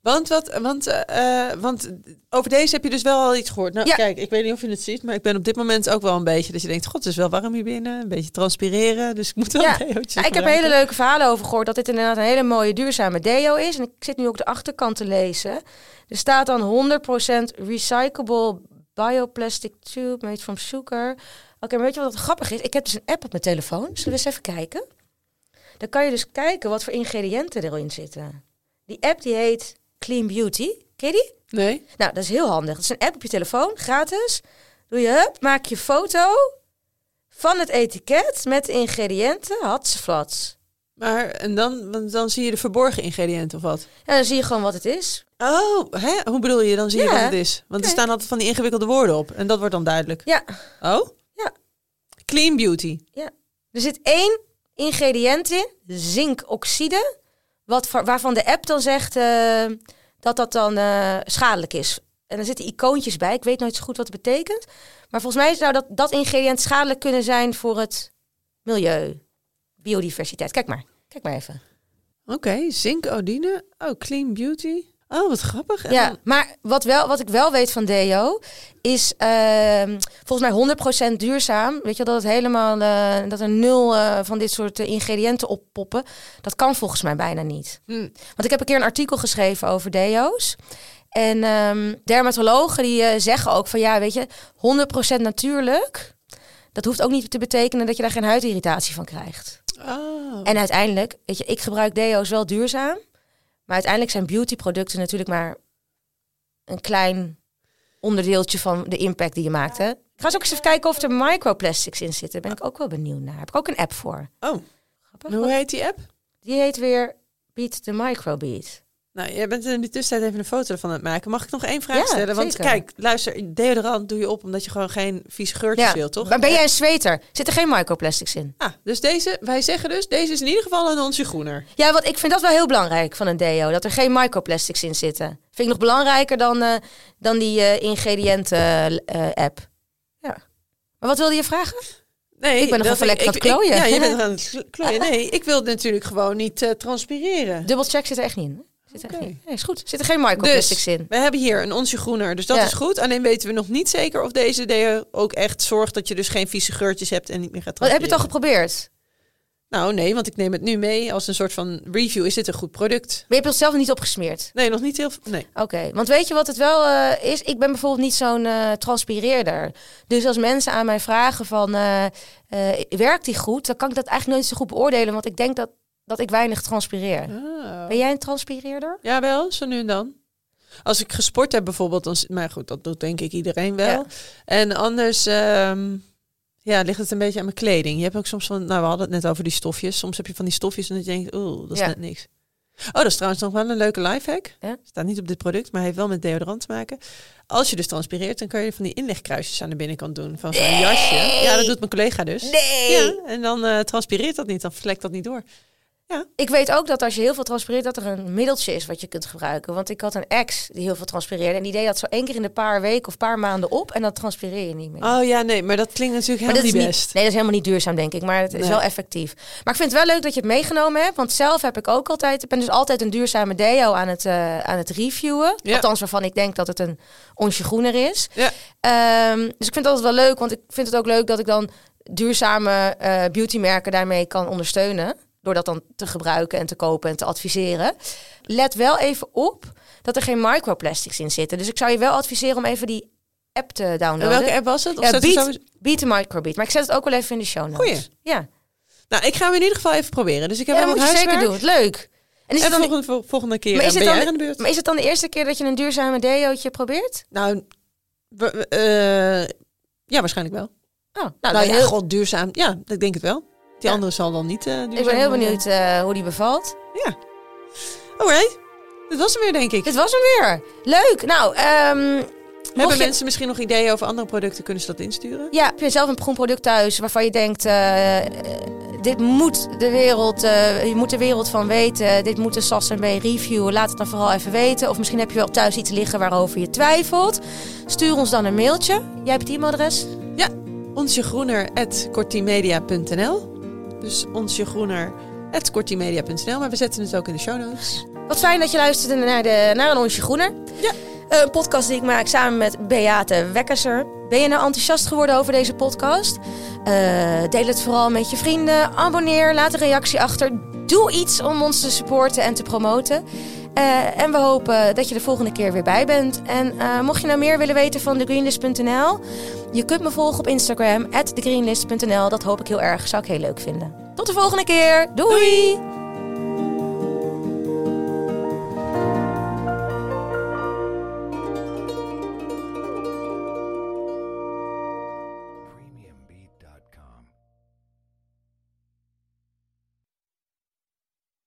Want, wat, want, eh, eh, want over deze heb je dus wel al iets gehoord. Nou, Ja. kijk, ik weet niet of je het ziet, maar ik ben op dit moment ook wel een beetje dat je denkt, god, het is wel warm hier binnen, een beetje transpireren, dus ik moet wel Ja. een deootje Nou, ik heb hele leuke verhalen over gehoord dat dit inderdaad een hele mooie duurzame deo is. En ik zit nu ook de achterkant te lezen. Er staat dan 100% recyclable bioplastic tube made from sugar. Oké, maar weet je wat grappig is? Ik heb dus een app op mijn telefoon. Zullen we eens even kijken? Dan kan je dus kijken wat voor ingrediënten erin zitten. Die app die heet Clean Beauty. Ken je die? Nee? Nou, dat is heel handig. Het is een app op je telefoon, gratis. Doe je hup, maak je foto van het etiket met de ingrediënten, hatseflats. Maar en dan, want dan zie je de verborgen ingrediënten of wat? Ja, dan zie je gewoon wat het is. Oh, hè? hoe bedoel je? Dan zie je Ja. wat het is. Want er staan altijd van die ingewikkelde woorden op. En dat wordt dan duidelijk. Ja, Oh? Ja. Clean beauty. er zit één ingrediënt in, zinkoxide, wat, va- waarvan de app dan zegt eh, dat dat dan eh, schadelijk is. En er zitten icoontjes bij. Ik weet nooit zo goed wat het betekent. Maar volgens mij zou dat, dat ingrediënt schadelijk kunnen zijn voor het milieu, biodiversiteit. Kijk maar, kijk maar even. Oké, zinkodine. Oh, clean beauty. Oh, wat grappig. Ja, maar wat, wel, wat ik wel weet van Deo is ehm, volgens mij 100% duurzaam. Weet je dat het helemaal eh, dat er nul eh, van dit soort eh, ingrediënten oppoppen. Dat kan volgens mij bijna niet. Hm. Want ik heb een keer een artikel geschreven over deo's. En ehm, dermatologen die zeggen ook van ja, weet je, 100% natuurlijk. Dat hoeft ook niet te betekenen dat je daar geen huidirritatie van krijgt. Oh. En uiteindelijk, weet je, ik gebruik deo's wel duurzaam. Maar uiteindelijk zijn beautyproducten natuurlijk maar een klein onderdeeltje van de impact die je maakt. Hè? Ik ga eens ook eens even kijken of er microplastics in zitten. Ben ik ook wel benieuwd naar. Heb ik ook een app voor. oh. Grappig. Hoe heet die app? Die heet weer Beat the Microbeat. Nou, jij bent in de tussentijd even een foto ervan aan het maken. Mag ik nog één vraag Ja, stellen? Want zeker. kijk, luister, deodorant doe je op omdat je gewoon geen vieze geurtjes wil, toch? Maar ben jij een zweter? Zit er geen microplastics in? Ah, dus deze, wij zeggen dus, deze is in ieder geval een onsje groener. Ja, want ik vind dat wel heel belangrijk van een deo. Dat er geen microplastics in zitten. Vind ik nog belangrijker dan, eh, dan die eh, ingrediënten-app. ja. Maar wat wilde je vragen? Nee, Ik ben nog even lekker aan het klooien. ik- Ja, je bent aan het klooien. Nee, ik wil natuurlijk gewoon niet eh, transpireren. Dubbelcheck zit er echt niet in. Zit er niet. Nee, is goed. Zit er geen microplastics Dus, in. we hebben hier een onsje groener, dus dat Ja. is goed. Alleen weten we nog niet zeker of deze deo ook echt zorgt dat je dus geen vieze geurtjes hebt en niet meer gaat Wat, heb je het al geprobeerd? Nou nee, want ik neem het nu mee als een soort van review. Is dit een goed product? Maar je hebt het zelf niet opgesmeerd. Nee, nog niet heel veel. Nee. Oké, want weet je wat het wel eh, is? Ik ben bijvoorbeeld niet zo'n eh, transpireerder. Dus als mensen aan mij vragen van, eh, eh, werkt die goed? Dan kan ik dat eigenlijk nooit zo goed beoordelen, want ik denk dat, dat ik weinig transpireer. Oh. Ben jij een transpireerder? Ja, wel, zo nu en dan. Als ik gesport heb bijvoorbeeld, dan... Maar goed, dat doet denk ik iedereen wel. Ja. En anders... ehm, ja, ligt het een beetje aan mijn kleding. Je hebt ook soms van... Nou, we hadden het net over die stofjes. Soms heb je van die stofjes en dan denk je... Oeh, dat is Ja. net niks. Oh, dat is trouwens nog wel een leuke lifehack. Ja. Staat niet op dit product, maar heeft wel met deodorant te maken. Als je dus transpireert, dan kan je van die inlegkruisjes aan de binnenkant doen. Van zo'n jasje. Ja, dat doet mijn collega dus. Nee! Ja, en dan eh, transpireert dat niet. Dan vlekt dat niet door. Ik weet ook dat als je heel veel transpireert, dat er een middeltje is wat je kunt gebruiken. Want ik had een ex die heel veel transpireerde. En die deed dat zo één keer in de paar weken of paar maanden op. En dan transpireer je niet meer. Oh ja, nee, maar dat klinkt natuurlijk helemaal dat niet best. nee, dat is helemaal niet duurzaam, denk ik. Maar het is wel effectief. Maar ik vind het wel leuk dat je het meegenomen hebt. Want zelf heb ik ook altijd... Ik ben dus altijd een duurzame deo aan het, eh, aan het reviewen. Ja. Althans, waarvan ik denk dat het een onsje groener is. Ja. Ehm, dus ik vind het altijd wel leuk. Want ik vind het ook leuk dat ik dan duurzame eh beautymerken daarmee kan ondersteunen. Door dat dan te gebruiken en te kopen en te adviseren. Let wel even op dat er geen microplastics in zitten. Dus ik zou je wel adviseren om even die app te En downloaden. welke app was het? Of Ja, staat er Beat, sowieso- Beat the Microbeat. Maar ik zet het ook wel even in de show notes. Goeie. Ja, Nou, ik ga hem in ieder geval even proberen. Dus ik heb ja hem moet op je zeker huiswerk. doen. Leuk. En is En het dan volgende, volgende keer Maar is het dan- aan de beurt. maar is het dan de eerste keer dat je een duurzame deootje probeert? Nou, we- we- eh, ja, waarschijnlijk wel. Oh, nou, Nou, ja, heel- god, duurzaam. Ja, ik denk het wel. Die Ja. andere zal dan niet eh ik ben heel worden. benieuwd eh, hoe die bevalt. Alright, dit was hem weer, denk ik. Dit was hem weer. Leuk. Nou, mocht Hebben je- mensen misschien nog ideeën over andere producten? Kunnen ze dat insturen? Ja, heb je zelf een groen product thuis waarvan je denkt, eh, eh, dit moet de wereld, eh, je moet de wereld van weten. Dit moet de SAS en B reviewen. Laat het dan vooral even weten. Of misschien heb je wel thuis iets liggen waarover je twijfelt. Stuur ons dan een mailtje. Jij hebt het e-mailadres. onsjegroener.kortimedia.nl Dus onsjegroener.kortimedia.nl Maar we zetten het ook in de show notes. Wat fijn dat je luisterde naar, de, naar een onsje groener. Ja. Eh, Een podcast die ik maak samen met Beate Wekkerser. Ben je nou enthousiast geworden over deze podcast? Eh, deel het vooral met je vrienden. Abonneer, laat een reactie achter. Doe iets om ons te supporten en te promoten. Eh, en we hopen dat je de volgende keer weer bij bent. En eh, mocht je nou meer willen weten van thegreenlist.nl... je kunt me volgen op Instagram, thegreenlist.nl. Dat hoop ik heel erg, zou ik heel leuk vinden. Tot de volgende keer. Doei.